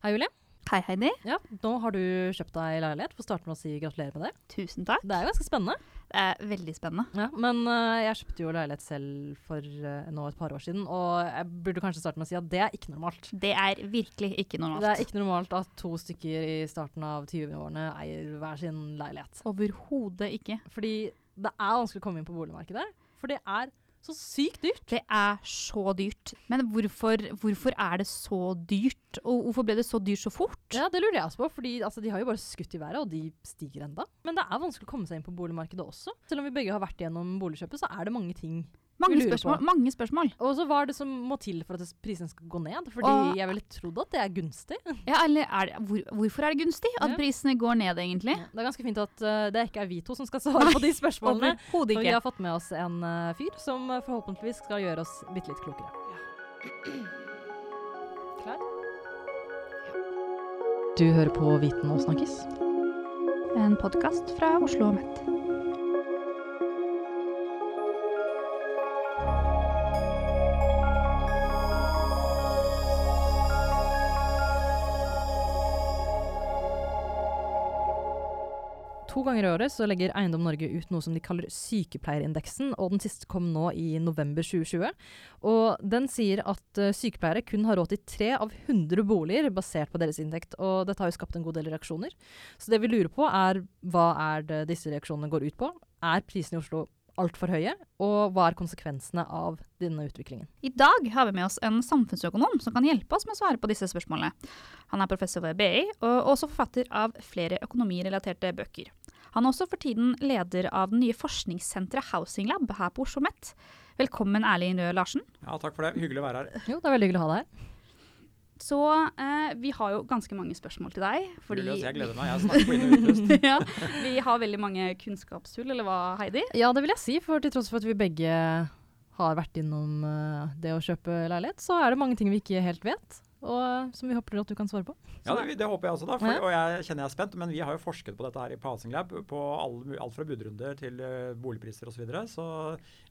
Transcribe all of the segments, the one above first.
Hei, Julie. Hei, Heidi. Ja, nå har du kjøpt deg leilighet. Får starte med å si gratulerer med det. Tusen takk. Det er ganske spennende. Det er veldig spennende. Ja, men uh, jeg kjøpte jo leilighet selv for uh, nå et par år siden, og jeg burde kanskje starte med å si at det er ikke normalt. Det er virkelig ikke normalt. Det er ikke normalt at to stykker i starten av 20-årene eier hver sin leilighet. Overhodet ikke. Fordi det er vanskelig å komme inn på boligmarkedet. For det er så sykt dyrt. Det er så dyrt. Men hvorfor, hvorfor er det så dyrt? Og hvorfor ble det så dyrt så fort? Ja, Det lurer jeg også på, fordi altså, de har jo bare skutt i været, og de stiger enda. Men det er vanskelig å komme seg inn på boligmarkedet også. Selv om vi begge har vært gjennom boligkjøpet, så er det mange ting Mange spørsmål. Mange spørsmål. Og så hva er det som må til for at prisene skal gå ned? Fordi Og- jeg ville trodd at det er gunstig. Ja, eller er det, hvor, hvorfor er det gunstig at Ja. prisene går ned, egentlig? Det er ganske fint at uh, det ikke er vi to som skal svare på de spørsmålene. For vi har fått med oss en uh, fyr som uh, forhåpentligvis skal gjøre oss bitte litt klokere. Klar? Du hører på Viten og snakkes. En podkast fra Oslo og Met. To ganger i året så legger Eiendom Norge ut noe som de kaller sykepleierindeksen, og den siste kom nå i november 2020. Og den sier at eh, sykepleiere kun har råd til tre av 100 boliger basert på deres inntekt, og dette har jo skapt en god del reaksjoner. Så det vi lurer på er hva er det disse reaksjonene går ut på? Er prisene i Oslo altfor høye, og hva er konsekvensene av denne utviklingen? I dag har vi med oss en samfunnsøkonom som kan hjelpe oss med å svare på disse spørsmålene. Han er professor ved BI og også forfatter av flere økonomirelaterte bøker. Han er også for tiden leder av det nye forskningssenteret Housing Lab her på Oslo OsloMet. Velkommen Erling Røe Larsen. Ja, takk for det. Hyggelig å være her. Jo, det er veldig hyggelig å ha deg her. Så eh, vi har jo ganske mange spørsmål til deg. Fordi se. Jeg gleder meg. Jeg snakker på inn- og utpust. ja, vi har veldig mange kunnskapshull, eller hva, Heidi? Ja, det vil jeg si, for til tross for at vi begge har vært innom eh, det å kjøpe leilighet, så er det mange ting vi ikke helt vet, og som vi håper at du kan svare på. Ja, det, det håper jeg også, da. For, Ja. og jeg kjenner jeg er spent. Men vi har jo forsket på dette her i Passing Lab, på all, alt fra budrunder til uh, boligpriser osv. Så, videre. så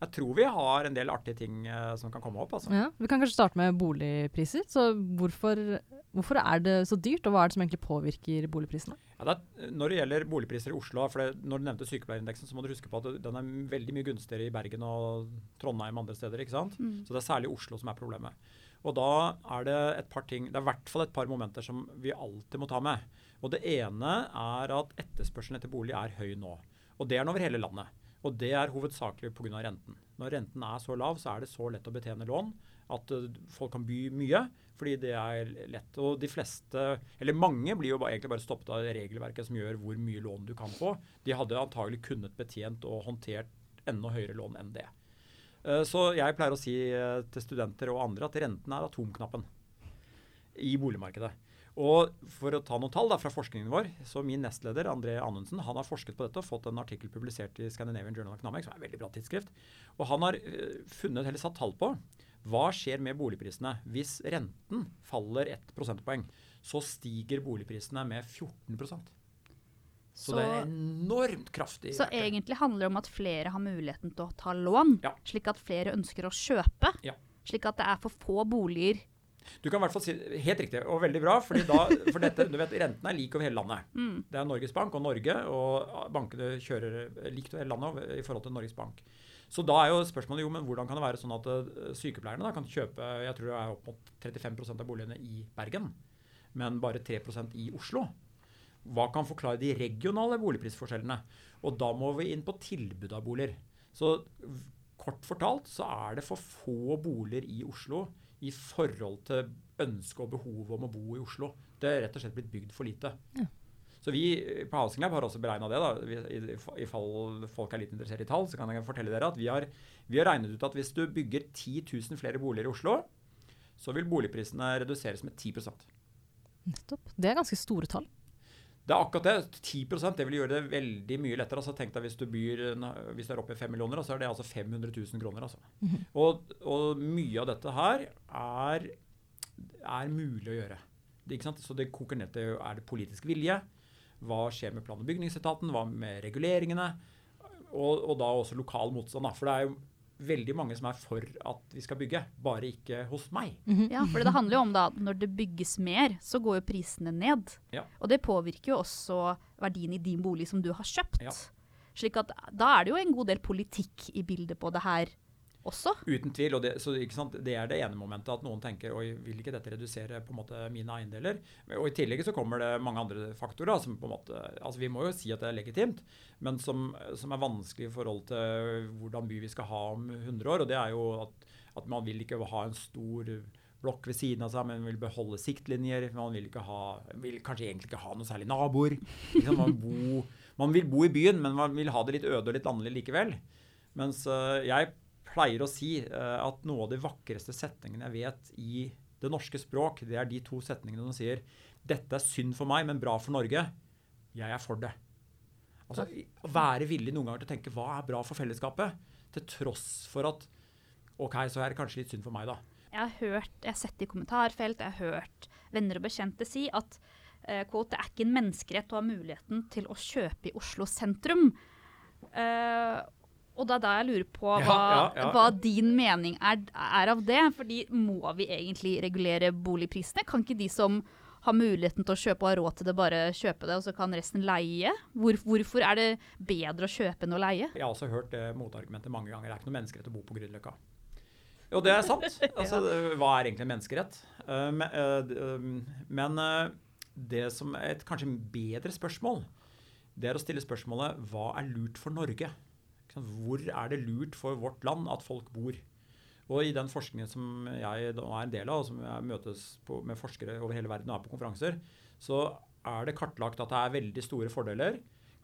jeg tror vi har en del artige ting uh, som kan komme opp. Altså. Ja, vi kan kanskje starte med boligpriser. Så hvorfor, hvorfor er det så dyrt, og hva er det som egentlig påvirker boligprisene? Ja, det er, når det gjelder boligpriser i Oslo, for det, når du nevnte sykepleierindeksen, så må du huske på at den er veldig mye gunstigere i Bergen og Trondheim og andre steder. ikke sant? Mm. Så det er særlig Oslo som er problemet. Og da er det et par ting, det er i hvert fall et par momenter som vi alltid må ta med. Og det ene er at etterspørselen etter bolig er høy nå. Og det er den over hele landet. Og det er hovedsakelig pga. renten. Når renten er så lav, så er det så lett å betjene lån at uh, folk kan by mye, fordi det er lett. Og de fleste, eller mange, blir jo egentlig bare stoppet av regelverket som gjør hvor mye lån du kan få. De hadde antagelig kunnet betjent og håndtert enda høyere lån enn det. Uh, så jeg pleier å si uh, til studenter og andre at renten er atomknappen i boligmarkedet. Og For å ta noen tall da, fra forskningen vår, så min nestleder André Anundsen han har forsket på dette og fått en artikkel publisert i Scandinavian Journal of Economics, som er et veldig bra tidsskrift. Og Han har uh, funnet, eller satt tall på hva skjer med boligprisene hvis renten faller 1 prosentpoeng. Så stiger boligprisene med 14 Så, Så, det er enormt kraftig. så verktøy. egentlig handler det om at flere har muligheten til å ta lån, Ja. slik at flere ønsker å kjøpe. Ja. Slik at det er for få boliger. Du kan i hvert fall si Helt riktig, og veldig bra. fordi da, for dette, du vet, Rentene er like over hele landet. Mm. Det er Norges Bank og Norge, og bankene kjører likt over hele landet i forhold til Norges Bank. Så da er jo spørsmålet jo, men hvordan kan det være sånn at eh, sykepleierne da kan kjøpe jeg tror det er opp mot 35% av boligene i Bergen, men bare 3% i Oslo? Hva kan forklare de regionale boligprisforskjellene? Og da må vi inn på tilbud av boliger. Så kort fortalt så er det for få boliger i Oslo i forhold til ønsket og behovet om å bo i Oslo. Det er rett og slett blitt bygd for lite. Ja. Så vi på Housing Lab har også beregna det. da, i, I fall folk er litt interessert i tall, så kan jeg fortelle dere at vi har, vi har regnet ut at hvis du bygger 10 000 flere boliger i Oslo, så vil boligprisene reduseres med 10 Nettopp. Det er ganske store tall. Det er akkurat det. 10% det vil gjøre det veldig mye lettere. altså Tenk deg hvis du byr, hvis du er oppe i 5 millioner, så er det altså 500 000 kroner. altså. og, og mye av dette her er, er mulig å gjøre. Det? Så det koker ned til er det politisk vilje. Hva skjer med plan- og bygningsetaten? Hva med reguleringene? Og, og da også lokal motstand. Da. For det er jo veldig mange som er for at vi skal bygge, bare ikke hos meg. Ja, for det handler jo om da at når det bygges mer, så går jo prisene ned. Ja. Og det påvirker jo også verdien i din bolig som du har kjøpt. Ja. Slik at da er det jo en god del politikk i bildet på det her også. Uten tvil. og det, så, det er det ene momentet, at noen tenker oi, vil ikke dette redusere på en måte mine eiendeler? Og I tillegg så kommer det mange andre faktorer. som på en måte, altså Vi må jo si at det er legitimt, men som, som er vanskelig i forhold til hvordan by vi skal ha om 100 år. og det er jo at, at man vil ikke ha en stor blokk ved siden av seg, men vil beholde siktlinjer. Man vil, ikke ha, vil kanskje egentlig ikke ha noe særlig naboer. Liksom man, bo, man, vil bo i byen, men man vil ha det litt øde og litt landlig likevel. Mens uh, jeg pleier å si uh, at noe av de vakreste setningene jeg vet i det norske språk, det er de to setningene som sier dette er synd for meg, men bra for Norge. Jeg er for det. Altså, Å være villig noen ganger til å tenke hva er bra for fellesskapet, til tross for at OK, så er det kanskje litt synd for meg, da. Jeg har hørt, jeg har sett i kommentarfelt, jeg har hørt venner og bekjente si at uh, quote, det er ikke en menneskerett å ha muligheten til å kjøpe i Oslo sentrum. Uh, og det er da jeg lurer på hva, Ja, ja, hva din mening er, er av det. Fordi må vi egentlig regulere boligprisene? Kan ikke de som har muligheten til å kjøpe og har råd til det, bare kjøpe det, og så kan resten leie? Hvor, hvorfor er det bedre å kjøpe enn å leie? Jeg har også hørt det motargumentet mange ganger. Det er ikke noe menneskerett å bo på Grünerløkka. Jo, det er sant. Altså, hva er egentlig en menneskerett? Men d- um, men, uh, det som er et kanskje bedre spørsmål, det er å stille spørsmålet hva er lurt for Norge? Hvor er det lurt for vårt land at folk bor? Og i den forskningen som jeg er en del av, og som jeg møtes på, med forskere over hele verden og er på konferanser, så er det kartlagt at det er veldig store fordeler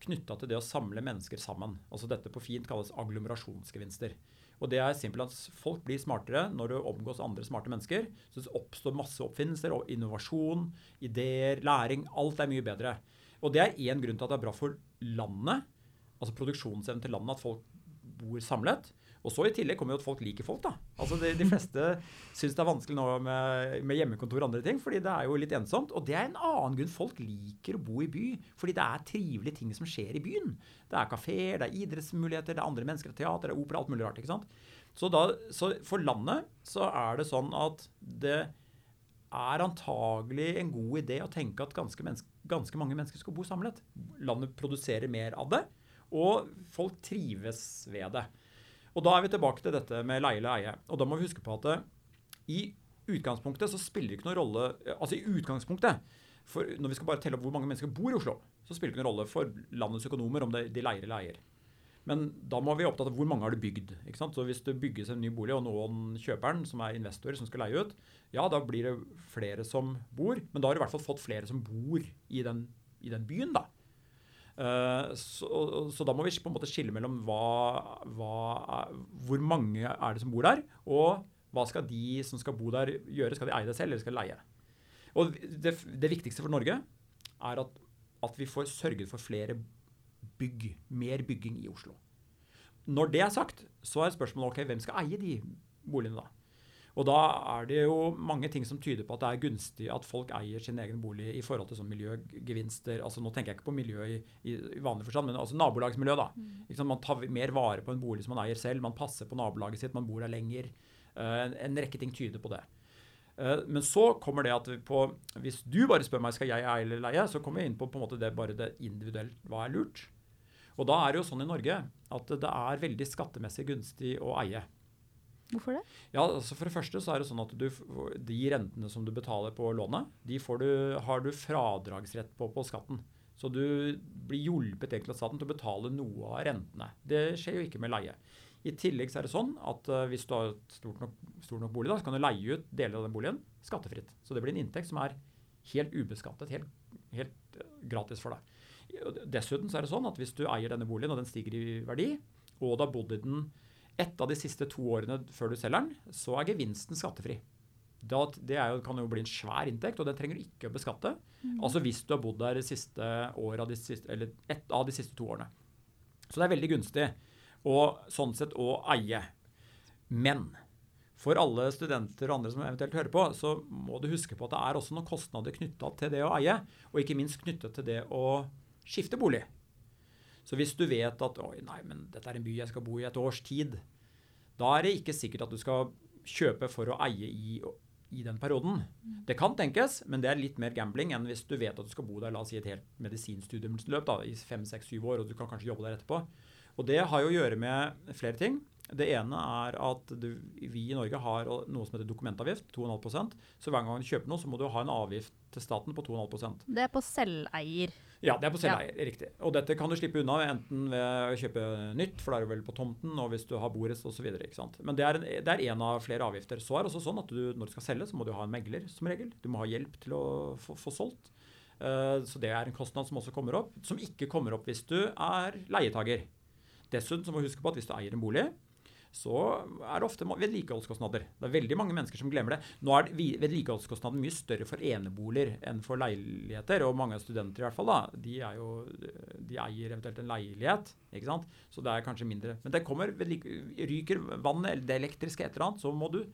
knytta til det å samle mennesker sammen. Altså Dette på fint kalles agglomerasjonsgevinster. Og det er simpelthen at Folk blir smartere når du omgås andre smarte mennesker. Så det oppstår masse oppfinnelser og innovasjon, ideer, læring. Alt er mye bedre. Og det er én grunn til at det er bra for landet, altså produksjonsevnen til landet, at folk bor samlet. Og så i tillegg kommer jo at folk liker folk, da. Altså De, de fleste syns det er vanskelig nå med, med hjemmekontor og andre ting, fordi det er jo litt ensomt. Og det er en annen grunn folk liker å bo i by. Fordi det er trivelige ting som skjer i byen. Det er kafeer, det er idrettsmuligheter, det er andre mennesker, er teater, det er opera, alt mulig rart. ikke sant? Så, da, så for landet så er det sånn at det er antagelig en god idé å tenke at ganske, ganske mange mennesker skal bo samlet. Landet produserer mer av det, og folk trives ved det. Og da er vi tilbake til dette med leie eller eie. Og da må vi huske på at det, i utgangspunktet så spiller det ikke noen rolle Altså i utgangspunktet, for når vi skal bare telle opp hvor mange mennesker bor i Oslo, så spiller det ikke noen rolle for landets økonomer om det, de leier eller eier. Men da må vi være opptatt av hvor mange har du bygd. ikke sant? Så Hvis det bygges en ny bolig, og noen kjøper den, som er investorer som skal leie ut, ja, da blir det flere som bor. Men da har du i hvert fall fått flere som bor i den, i den byen, da. Eh, så, så da må vi på en måte skille mellom hva, hva hvor mange er det som bor der, og hva skal de som skal bo der gjøre? Skal de eie det selv, eller skal de leie? Og det, det viktigste for Norge er at, at vi får sørget for flere bygg, mer bygging i Oslo. Når det er sagt, så er spørsmålet ok, hvem skal eie de boligene da? Og da er det jo mange ting som tyder på at det er gunstig at folk eier sin egen bolig i forhold til sånn miljøgevinster. altså Nå tenker jeg ikke på miljø i, i, i vanlig forstand, men altså nabolagsmiljø. da. Sant? Man tar mer vare på en bolig som man eier selv, man passer på nabolaget sitt, man bor der lenger. Uh, en, en rekke ting tyder på det. Uh, men så kommer det at på, hvis du bare spør meg skal jeg eie eller leie, så kommer vi inn på, på en måte det bare det individuelt hva er lurt. Og da er det jo sånn i Norge at det er veldig skattemessig gunstig å eie. Hvorfor det? Ja, altså For det første så er det sånn at du, de rentene som du betaler på lånet, de du, har du fradragsrett på på skatten. Så du blir hjulpet egentlig av staten til å betale noe av rentene. Det skjer jo ikke med leie. I tillegg så er det sånn at uh, hvis du har et stort nok, stor nok bolig, da, så kan du leie ut deler av den boligen skattefritt. Så det blir en inntekt som er helt ubeskattet, helt, helt uh, gratis for deg. Dessuten så er det sånn at hvis du eier denne boligen, og den stiger i verdi, og du har bodd i den ett av de siste to årene før du selger den, så er gevinsten skattefri. Det er jo, kan jo bli en svær inntekt, og den trenger du ikke å beskatte. Altså hvis du har bodd der siste året av de siste, eller ett av de siste to årene. Så det er veldig gunstig og sånn sett å eie. Men for alle studenter og andre som eventuelt hører på, så må du huske på at det er også noen kostnader knytta til det å eie, og ikke minst knyttet til det å skifte bolig. Så hvis du vet at oi, nei, men dette er en by jeg skal bo i et års tid, Da er det ikke sikkert at du skal kjøpe for å eie i, i den perioden. Det kan tenkes, men det er litt mer gambling enn hvis du vet at du skal bo der la oss si et helt medisinstudiumsløp da, i fem, seks, syv år, og du kan kanskje jobbe der etterpå. Og det har jo å gjøre med flere ting. Det ene er at du, vi i Norge har noe som heter dokumentavgift, 2,5% Så hver gang du kjøper noe, så må du ha en avgift til staten på 2,5% Det er på selveier. Ja, det er på selveie. ja. riktig. Og dette kan du slippe unna enten ved å kjøpe nytt, for da er du vel på tomten, og hvis du har borets osv. Men det er, en, det er en av flere avgifter. Så er det også sånn at du, når du skal selge, så må du ha en megler som regel. Du må ha hjelp til å få, få solgt. Uh, så det er en kostnad som også kommer opp, som ikke kommer opp hvis du er leietager. Dessuten så må du huske på at hvis du eier en bolig, så er det ofte vedlikeholdskostnader. Det er veldig mange mennesker som glemmer det. Nå er vedlikeholdskostnaden mye større for eneboliger enn for leiligheter. Og mange studenter i hvert fall, da, de, jo, de eier eventuelt en leilighet. ikke sant? Så det er kanskje mindre. Men det kommer, ryker vannet eller det elektriske et eller annet, så må du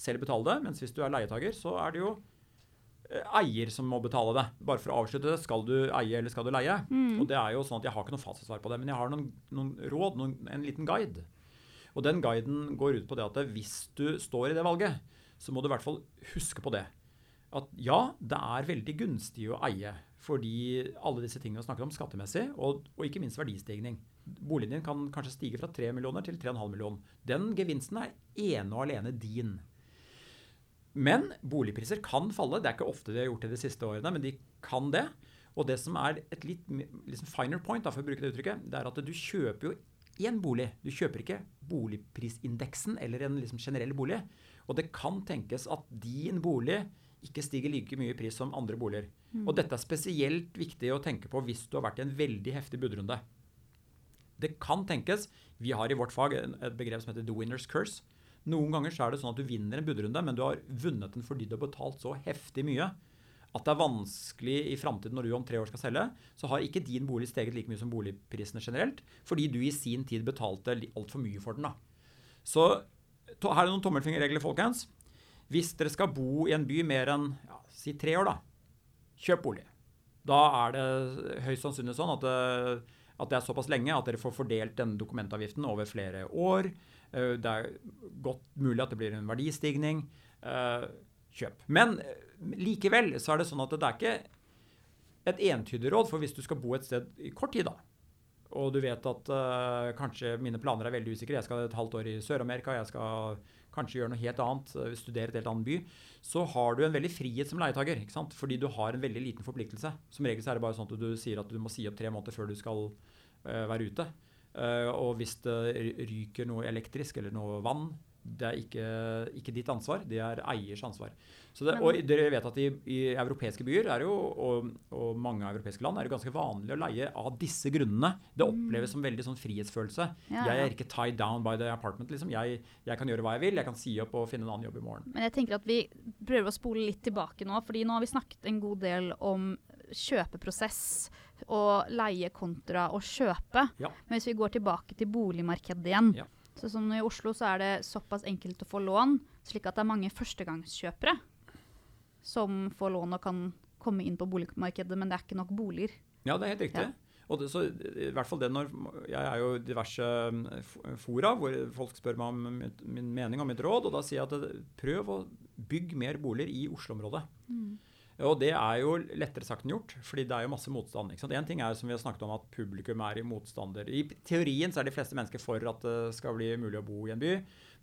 selv betale det. Mens hvis du er leietager, så er det jo eh, eier som må betale det. Bare for å avslutte det, skal du eie eller skal du leie? Mm. Og det er jo sånn at Jeg har ikke noe fasitsvar på det, men jeg har noen, noen råd, noen, en liten guide. Og den guiden går ut på det at hvis du står i det valget, så må du i hvert fall huske på det. At ja, det er veldig gunstig å eie. Fordi alle disse tingene vi snakker om skattemessig, og, og, ikke minst verdistigning. Boligen din kan kanskje stige fra 3 millioner til 3,5 millioner. Den gevinsten er ene og alene din. Men boligpriser kan falle. Det er ikke ofte de har gjort det de siste årene, men de kan det. Og det som er et litt liksom finer point, da, for å bruke det uttrykket, det er at du kjøper jo én bolig. Du kjøper ikke boligprisindeksen eller en liksom generell bolig. Og det kan tenkes at din bolig ikke stiger like mye i pris som andre boliger. Mm. Og dette er spesielt viktig å tenke på hvis du har vært i en veldig heftig budrunde. Det kan tenkes Vi har i vårt fag et begrep som heter 'the winner's curse'. Noen ganger så er det sånn at du vinner en budrunde, men du har vunnet den fordi du har betalt så heftig mye at det er vanskelig i framtiden når du om tre år skal selge, så har ikke din bolig steget like mye som boligprisene generelt, fordi du i sin tid betalte altfor mye for den. da. Så her er noen tommelfingerregler, folkens. Hvis dere skal bo i en by mer enn ja, si tre år, da, kjøp bolig. Da er det høyst sannsynlig sånn at det, at det er såpass lenge at dere får fordelt denne dokumentavgiften over flere år. Eh, det er godt mulig at det blir en verdistigning. Eh, kjøp. Men likevel så er det sånn at det er ikke et entydig råd. For hvis du skal bo et sted i kort tid, da, og du vet at uh, kanskje mine planer er veldig usikre, jeg skal et halvt år i Sør-Amerika, jeg skal kanskje gjøre noe helt annet, uh, studere et helt annet by, så har du en veldig frihet som leietager. ikke sant? Fordi du har en veldig liten forpliktelse. Som regel så er det bare sånn at du sier at du må si opp tre måneder før du skal uh, være ute. og hvis det ryker noe elektrisk eller noe vann, det er ikke, ikke, ditt ansvar, det er eiers ansvar. Det, og dere vet at i, i europeiske byer jo, og, og, mange europeiske land er det ganske vanlig å leie av disse grunnene. Det mm. oppleves som veldig sånn frihetsfølelse. Ja, Jeg er ikke tied down by the apartment. Liksom. Jeg, jeg, kan gjøre hva jeg vil. Jeg kan si opp og finne en annen jobb i morgen. Men jeg tenker at vi prøver å spole litt tilbake nå, fordi nå har vi snakket en god del om kjøpeprosess og leie kontra å kjøpe. Ja. Men hvis vi går tilbake til boligmarkedet igjen. Så som I Oslo så er det såpass enkelt å få lån, slik at det er mange førstegangskjøpere som får lån og kan komme inn på boligmarkedet, men det er ikke nok boliger. Ja, det er helt riktig. Ja. Og det, så, i hvert fall det når, Jeg er jo i diverse mm, fora hvor folk spør meg om min mening og mitt råd, og da sier jeg at prøv å bygge mer boliger i Oslo-området. Mm. Og det er jo lettere sagt enn gjort, fordi det er jo masse motstand. ikke sant? En ting er som vi har snakket om at publikum er i motstander. I teorien så er de fleste mennesker for at det skal bli mulig å bo i en by.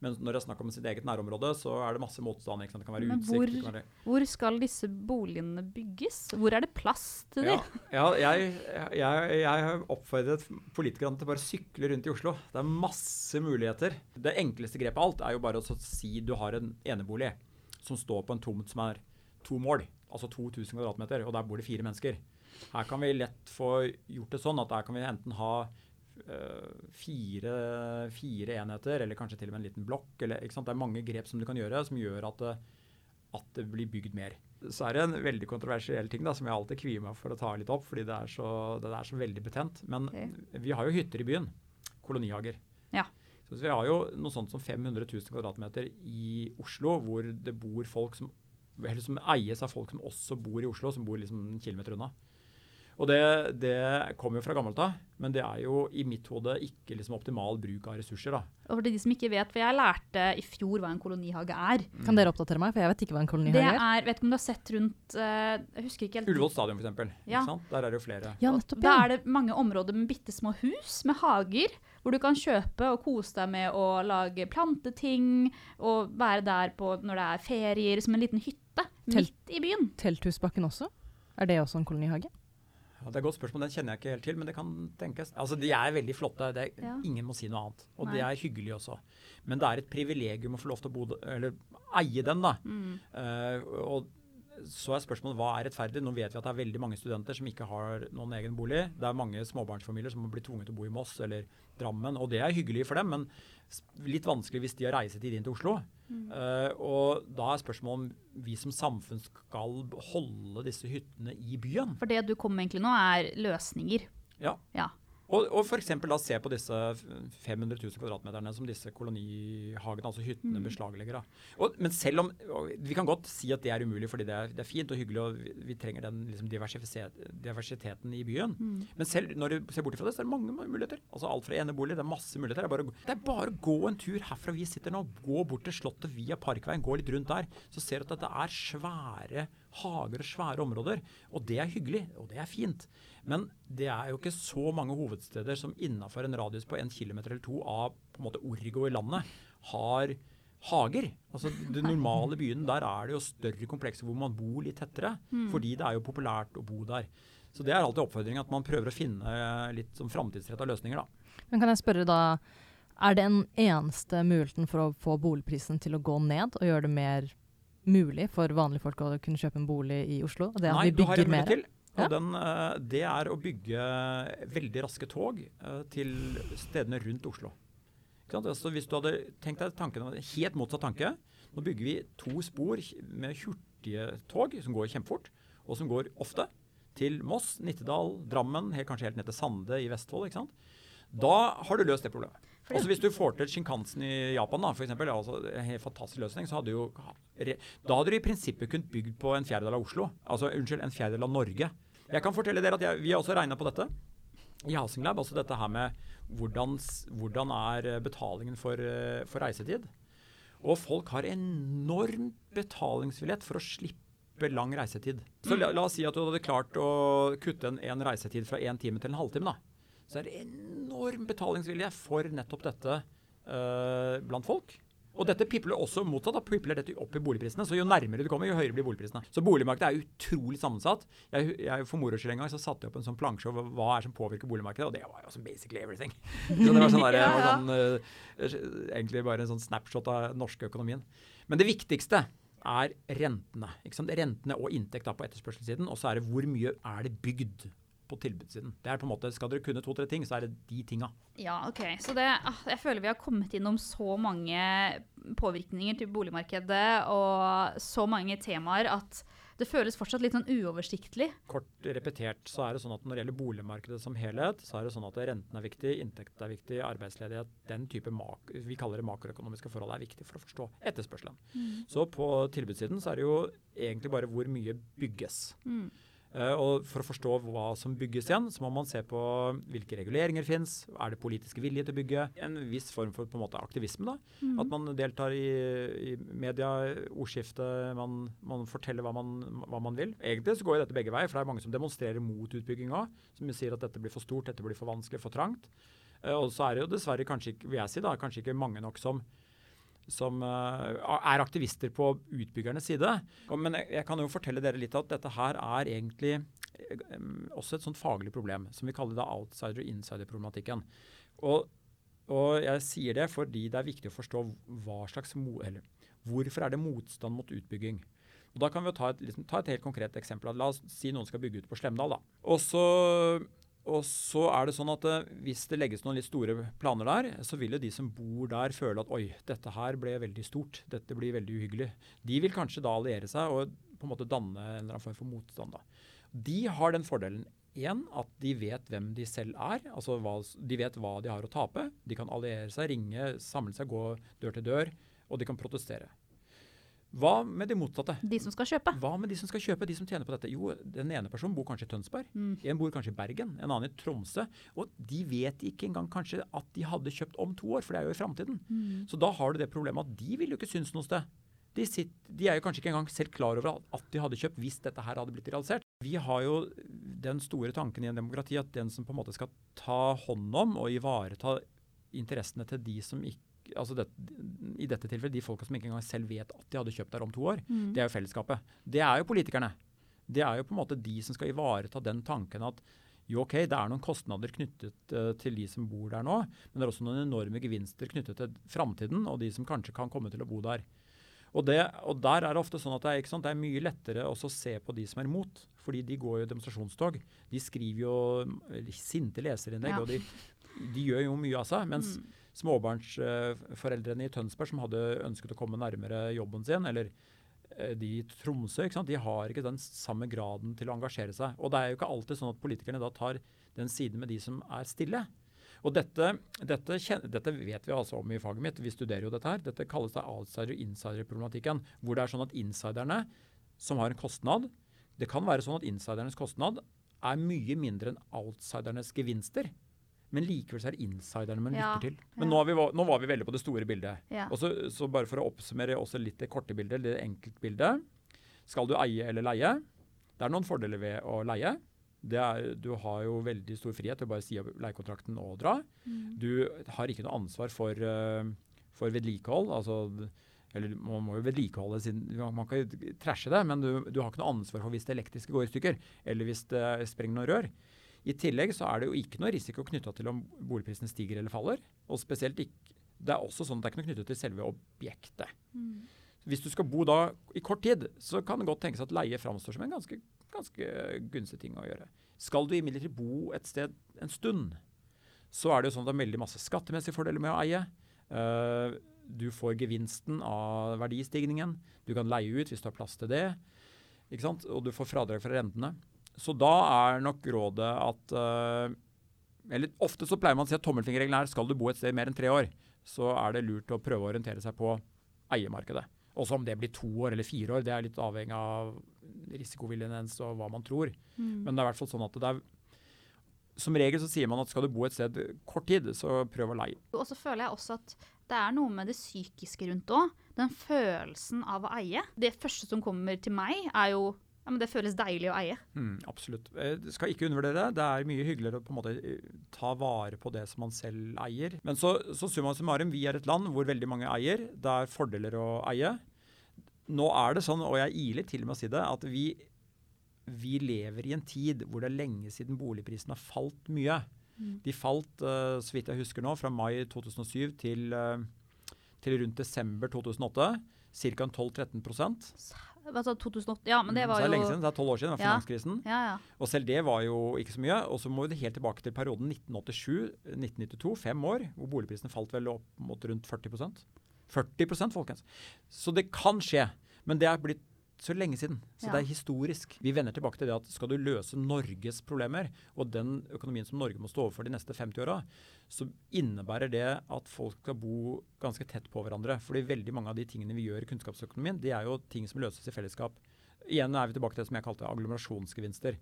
Men når det er snakk om sitt eget nærområde, så er det masse motstand. ikke sant? Det kan være Men utsikt. Hvor, være... hvor skal disse boligene bygges? Hvor er det plass til dem? Ja, ja jeg, jeg, jeg, har oppfordret politikerne til å bare sykle rundt i Oslo. Det er masse muligheter. Det enkleste grepet av alt er jo bare å si du har en enebolig som står på en tomt som er to mål altså 2000 kvadratmeter, og der bor det fire mennesker. Her kan vi lett få gjort det sånn at der kan vi enten ha uh, fire, fire, enheter, eller kanskje til og med en liten blokk. Eller, Det er mange grep som du kan gjøre som gjør at det, at det blir bygd mer. Så er det en veldig kontroversiell ting da, som jeg alltid kvier meg for å ta litt opp, fordi det er så, det er så veldig betent. Men okay. vi har jo hytter i byen. Kolonihager. Ja. Så vi har jo noe sånt som 500 000 kvadratmeter i Oslo, hvor det bor folk som eller som eies av folk som også bor i Oslo, som bor liksom en kilometer unna. Og det, det kommer jo fra gammelt av, men det er jo i mitt hode ikke liksom optimal bruk av ressurser. da. Og for de som ikke vet, for jeg lærte i fjor hva en kolonihage er. Kan dere oppdatere meg, for jeg vet ikke hva en kolonihage er. er, vet ikke om du har sett rundt eh, Jeg husker ikke helt. Ullevål stadion, f.eks. Ja. Ja. Der er det jo flere. Ja, nettopp, nettopp. Da er det mange områder med bitte små hus med hager, hvor du kan kjøpe og kose deg med å lage planteting og være der på når det er ferier, som en liten hytte Telt. midt i byen. Telthusbakken også? Er det også en kolonihage? Ja, det er et godt spørsmål, Den kjenner jeg ikke helt til, men det kan tenkes. Altså, De er veldig flotte. Det er, Ja. Ingen må si noe annet. Og Nei. det er hyggelig også. Men det er et privilegium å få lov til å bo, eller eie den. da. Mm. Uh, og så er spørsmålet hva er rettferdig. Nå vet vi at det er veldig mange studenter som ikke har noen egen bolig. Det er mange småbarnsfamilier som blitt tvunget til å bo i Moss eller Drammen, og det er hyggelig for dem, men litt vanskelig hvis de har reisetid inn til Oslo. Eh, og da er spørsmålet om vi som samfunn skal holde disse hyttene i byen. For det du kommer med egentlig nå, er løsninger. Ja. Ja. Og, og f.eks. da se på disse 500 000 kvadratmeterne som disse kolonihagene, altså hyttene, beslaglegger. da. Og, men selv om Vi kan godt si at det er umulig fordi det er, det er fint og hyggelig, og vi, vi trenger den liksom, diversiteten i byen. Men selv når du ser bort fra det, så er det mange muligheter. Altså Alt fra enebolig, det er masse muligheter. Det er, bare, det er bare å gå en tur herfra vi sitter nå. Gå bort til Slottet via Parkveien, gå litt rundt der. Så ser du at dette er svære hager og svære områder. Og det er hyggelig, og det er fint. Men det er jo ikke så mange hovedsteder som innafor en radius på en kilometer eller to av på en måte Origo i landet har hager. Altså Den normale byen, der er det jo større komplekser hvor man bor litt tettere. Fordi det er jo populært å bo der. Så det er alltid oppfordringen at man prøver å finne litt sånn framtidsretta løsninger, da. Men kan jeg spørre da, er det den eneste muligheten for å få boligprisen til å gå ned, og gjøre det mer mulig for vanlige folk å kunne kjøpe en bolig i Oslo? Det at Nei, vi du har bygger en mer? til. Og den, eh, det er å bygge veldig raske tog eh, til stedene rundt Oslo. Altså, hvis du hadde tenkt deg tanken, helt motsatt tanke Nå bygger vi to spor med hurtige tog som går kjempefort, og som går ofte, til Moss, Nittedal, Drammen, helt, kanskje helt ned til Sande i Vestfold. Da har du løst det problemet. Også hvis du får til Shinkansen i Japan, da, for eksempel, altså en helt fantastisk løsning, så hadde jo Da hadde du i prinsippet kunnet bygd på en fjerdedel av Oslo. Altså, unnskyld, en fjerdedel av Norge. Jeg kan fortelle dere at jeg, vi har også regna på dette i Housing Lab. Altså dette her med hvordan, hvordan er eh, betalingen for, eh, for reisetid. Og folk har enorm betalingsvillighet for å slippe lang reisetid. Så la, la oss si at du hadde klart å kutte en, en reisetid fra én time til en halvtime. da. Så er det enorm betalingsvilje for nettopp dette uh, blant folk. Og dette pipler også motsatt. da pipler dette opp i boligprisene. Så jo nærmere du kommer, jo høyere blir boligprisene. Så boligmarkedet er utrolig sammensatt. Jeg, jeg For moro skyld en gang så satte jeg opp en sånn plansje over hva er som påvirker boligmarkedet, og det var jo sånn basically everything. Så det var sånn, der, var sånn uh, Egentlig bare en sånn snapshot av den norske økonomien. Men det viktigste er rentene. Rentene og inntekt på etterspørselssiden. Og så er det hvor mye er det bygd på tilbudssiden. Det er på en måte, Skal dere kunne to-tre ting, så er det de tinga. Ja, ok. Så det, ah, jeg føler vi har kommet innom så mange påvirkninger til boligmarkedet og så mange temaer at det føles fortsatt litt sånn uoversiktlig. Kort repetert så er det sånn at når det gjelder boligmarkedet som helhet, så er det sånn at renten er viktig, inntekt er viktig, arbeidsledighet, den type vi kaller det makroøkonomiske forhold er viktig for å forstå etterspørselen. Så på tilbudssiden så er det jo egentlig bare hvor mye bygges. Mm. Eh, og For å forstå hva som bygges igjen, så må man se på hvilke reguleringer fins. Er det politisk vilje til å bygge? En viss form for på en måte aktivisme. da. Mm. At man deltar i, i media, ordskiftet, man, man forteller hva man, hva man vil. Egentlig så går jo dette begge veier, for det er mange som demonstrerer mot utbygging òg. Som sier at dette blir for stort, dette blir for vanskelig, for trangt. Eh, og så er det jo dessverre kanskje vil jeg si da, kanskje ikke mange nok som som eh, er aktivister på utbyggernes side. Men jeg, kan jo fortelle dere litt at dette her er egentlig eh, også et sånt faglig problem, som vi kaller da outsider-insider-problematikken. Og, og jeg sier det fordi det er viktig å forstå hva slags eller, hvorfor er det motstand mot utbygging. Og da kan vi jo ta et, liksom, ta et helt konkret eksempel. La oss si noen skal bygge ut på Slemdal. da. Og så og så er det sånn at eh, Hvis det legges noen litt store planer der, så vil jo de som bor der føle at oi, dette her ble veldig stort. Dette blir veldig uhyggelig. De vil kanskje da alliere seg og på en måte danne en eller annen form for motstand. da. De har den fordelen igjen at de vet hvem de selv er. altså hva, De vet hva de har å tape. De kan alliere seg, ringe, samle seg, gå dør til dør, og de kan protestere. Hva med de motsatte? De som skal kjøpe. Hva med de som skal kjøpe, de som tjener på dette? Jo, den ene personen bor kanskje i Tønsberg, Mm. en bor kanskje i Bergen, en annen i Tromsø. Og de vet ikke engang kanskje at de hadde kjøpt om to år, for det er jo i framtiden. Mm. Så da har du det problemet at de vil jo ikke synes noe sted. De, sitt, de er jo kanskje ikke engang selv klar over at de hadde kjøpt hvis dette her hadde blitt realisert. Vi har jo den store tanken i en demokrati at den som på en måte skal ta hånd om og ivareta interessene til de som ikke altså det, I dette tilfellet de folka som ikke engang selv vet at de hadde kjøpt der om to år. Mm. Det er jo fellesskapet. Det er jo politikerne. Det er jo på en måte de som skal ivareta den tanken at jo, ok, det er noen kostnader knyttet uh, til de som bor der nå, men det er også noen enorme gevinster knyttet til framtiden og de som kanskje kan komme til å bo der. Og, det, og der er det ofte sånn at det er, det er mye lettere å se på de som er imot. Fordi de går jo demonstrasjonstog. De skriver jo sinte leserinnlegg, Ja. og de, de gjør jo mye av seg. Mens Mm. Småbarnsforeldrene i Tønsberg som hadde ønsket å komme nærmere jobben sin, eller eh, de i Tromsø, de har ikke den samme graden til å engasjere seg. Og det er jo ikke alltid sånn at politikerne da tar den siden med de som er stille. Og dette, dette, dette vet vi altså om i faget mitt, vi studerer jo dette her. Dette kalles da outsider- og insider-problematikken. Hvor det er sånn at insiderne, som har en kostnad Det kan være sånn at insidernes kostnad er mye mindre enn outsidernes gevinster. Men likevel så er det insiderne man Ja, lytter til. Men ja. nå, har vi, nå var vi veldig på det store bildet. Ja. Og så, så bare for å oppsummere også litt det korte bildet, det enkeltbildet. Skal du eie eller leie? Det er noen fordeler ved å leie. Det er, du har jo veldig stor frihet til å bare si opp leiekontrakten og dra. Mm. Du har ikke noe ansvar for, eh, for vedlikehold. Altså, eller man må jo vedlikeholde sin Man kan jo trashe det, men du, du har ikke noe ansvar for hvis det elektriske går i stykker, eller hvis det sprenger noen rør. I tillegg så er det jo ikke noe risiko knytta til om boligprisene stiger eller faller. Og spesielt ikke Det er også sånn at det er ikke noe knyttet til selve objektet. Mm. Hvis du skal bo da i kort tid, så kan det godt tenkes at leie framstår som en ganske, ganske gunstig ting å gjøre. Skal du imidlertid bo et sted en stund, så er det jo sånn at det er veldig masse skattemessige fordeler med å eie. Uh, du får gevinsten av verdistigningen. Du kan leie ut hvis du har plass til det. Ikke sant? Og du får fradrag fra rentene. Så da er nok rådet at eh, Eller ofte så pleier man å si at tommelfingerregelen er skal du bo et sted mer enn tre år, så er det lurt å prøve å orientere seg på eiemarkedet. Også om det blir to år eller fire år, det er litt avhengig av risikoviljen ens og hva man tror. Mm. Men det er i hvert fall sånn at det er Som regel så sier man at skal du bo et sted kort tid, så prøv å leie. Og så føler jeg også at det er noe med det psykiske rundt òg. Den følelsen av å eie. Det første som kommer til meg, er jo ja, men det føles deilig å eie. Mm, absolutt. Jeg det skal ikke undervurdere det. Det er mye hyggeligere å på en måte eh, ta vare på det som man selv eier. Men så, så summa summarum, vi er et land hvor veldig mange eier. Det er fordeler å eie. Nå er det sånn, og jeg iler til med å si det, at vi, vi lever i en tid hvor det er lenge siden boligprisene har falt mye. Mm. De falt, eh, så vidt jeg husker nå, fra mai 2007 til, eh, til rundt desember 2008. Ca. 12-13 Altså 2008, ja, men det var jo... det er lenge siden, det er tolv år siden, det var Ja. finanskrisen. Ja, ja. Og selv det var jo ikke så mye. Og så må vi helt tilbake til perioden 1987-1992, fem år, hvor boligprisene falt vel opp mot rundt 40% 40% folkens. Så det kan skje. Men det er blitt så lenge siden. Så Ja. det er historisk. Vi vender tilbake til det at skal du løse Norges problemer, og den økonomien som Norge må stå overfor de neste 50 åra, så innebærer det at folk skal bo ganske tett på hverandre. Fordi veldig mange av de tingene vi gjør i kunnskapsøkonomien, det er jo ting som løses i fellesskap. Igjen er vi tilbake til det som jeg kalte agglomerasjonsgevinster.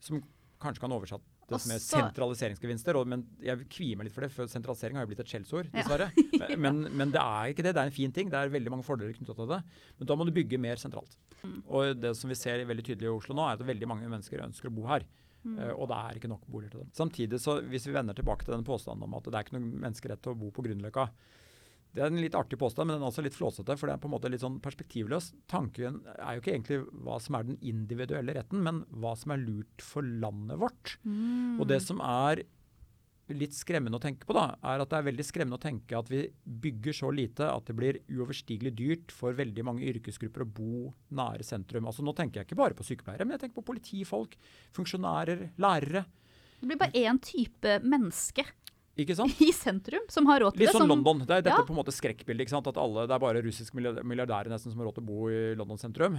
Som kanskje kan oversatt det som er sentraliseringsgevinster. Og, men jeg kvier meg litt for det, for sentralisering har jo blitt et skjellsord, Ja. dessverre. men, men det er ikke det. Det er en fin ting. Det er veldig mange fordeler knyttet til det. Men da må du bygge mer sentralt. Mm. Og det som vi ser veldig tydelig i Oslo nå, er at veldig mange mennesker ønsker å bo her. Mm. Eh, og det er ikke nok boliger til dem. Samtidig, så hvis vi vender tilbake til den påstanden om at det er ikke noen menneskerett til å bo på Grünerløkka Det er en litt artig påstand, men den er også litt flåsete. For det er på en måte litt sånn perspektivløs. Tanken er jo ikke egentlig hva som er den individuelle retten, men hva som er lurt for landet vårt. Mm. Og det som er litt skremmende å tenke på, da, er at det er veldig skremmende å tenke at vi bygger så lite at det blir uoverstigelig dyrt for veldig mange yrkesgrupper å bo nære sentrum. Altså Nå tenker jeg ikke bare på sykepleiere, men jeg tenker på politifolk, funksjonærer, lærere. Det blir bare én type menneske? i sentrum som har råd til Litt det. sånn som- London. Det er dette Ja. på en måte skrekkbildet. ikke sant? At alle, Det er bare russiske milliard- milliardærer nesten som har råd til å bo i London sentrum.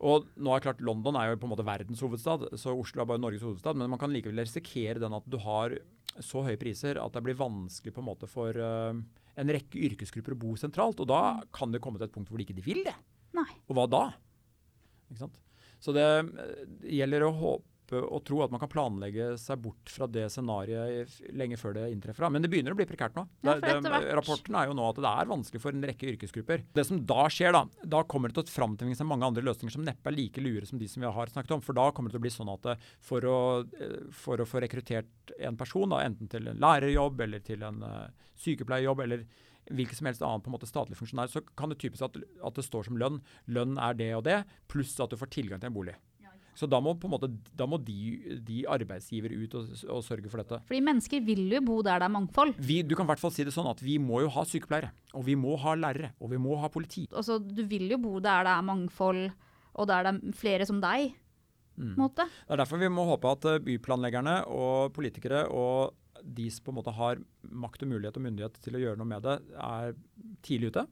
Og nå er klart, London er jo på en måte verdens hovedstad, så Oslo er bare Norges hovedstad. Men man kan likevel risikere den at du har så høye priser at det blir vanskelig på en måte for uh, en rekke yrkesgrupper å bo sentralt. Og da kan det komme til et punkt hvor de ikke vil det. Nei. Og hva da? Ikke sant? Så det eh, gjelder å håpe og tro at man kan planlegge seg bort fra det scenarioet lenge før det inntreffer. Men det begynner å bli prekært nå. Ja, det, rapporten er jo nå at det er vanskelig for en rekke yrkesgrupper. Det som da skjer, da, da kommer det til å framtvinge seg mange andre løsninger som neppe er like lure som de som vi har snakket om. For da kommer det til å bli sånn at eh, for å, eh, for å få rekruttert en person, da, enten til en lærerjobb eller til en eh, sykepleierjobb eller hvilken som helst annen på en måte statlig funksjonær, så kan det typisk at, at det står som lønn. Lønn er det og det, pluss at du får tilgang til en bolig. Så da må, måte, da må de, de arbeidsgiver ut og, og sørge for dette. Fordi mennesker vil jo bo der det er mangfold. Vi, du kan i hvert fall si det sånn at vi må jo ha sykepleiere, og vi må ha lærere, og vi må ha politi. Altså, du vil jo bo der det er mangfold, og der det er flere som deg. en måte. Det er derfor vi må håpe at eh, byplanleggerne og politikere og de som på en måte har makt og mulighet og myndighet til å gjøre noe med det, er tidlig ute.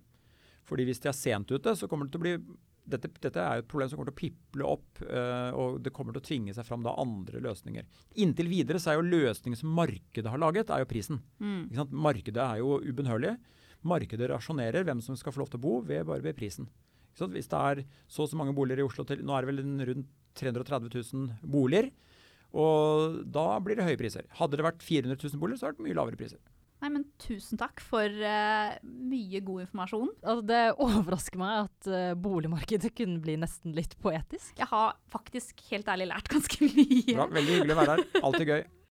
Fordi hvis de er sent ute, så kommer det til å bli dette, dette er jo et problem som kommer til å piple opp, uh, og det kommer til å tvinge seg fram da andre løsninger. Inntil videre så er jo løsningen som markedet har laget, er jo prisen. Mm. Markedet er jo ubønnhørlig. Markedet rasjonerer hvem som skal få lov til å bo, ved, bare ved prisen. Hvis det er så og så mange boliger i Oslo til Nå er det vel rundt 330 000 boliger. Og da blir det høye priser. Hadde det vært 400 000 boliger, så hadde det vært mye lavere priser. Nei, men tusen takk for uh, mye god informasjon. Altså, det overrasker meg at uh, boligmarkedet kunne bli nesten litt poetisk. Jeg har faktisk helt ærlig lært ganske mye. Bra, veldig hyggelig å være her. Alltid gøy.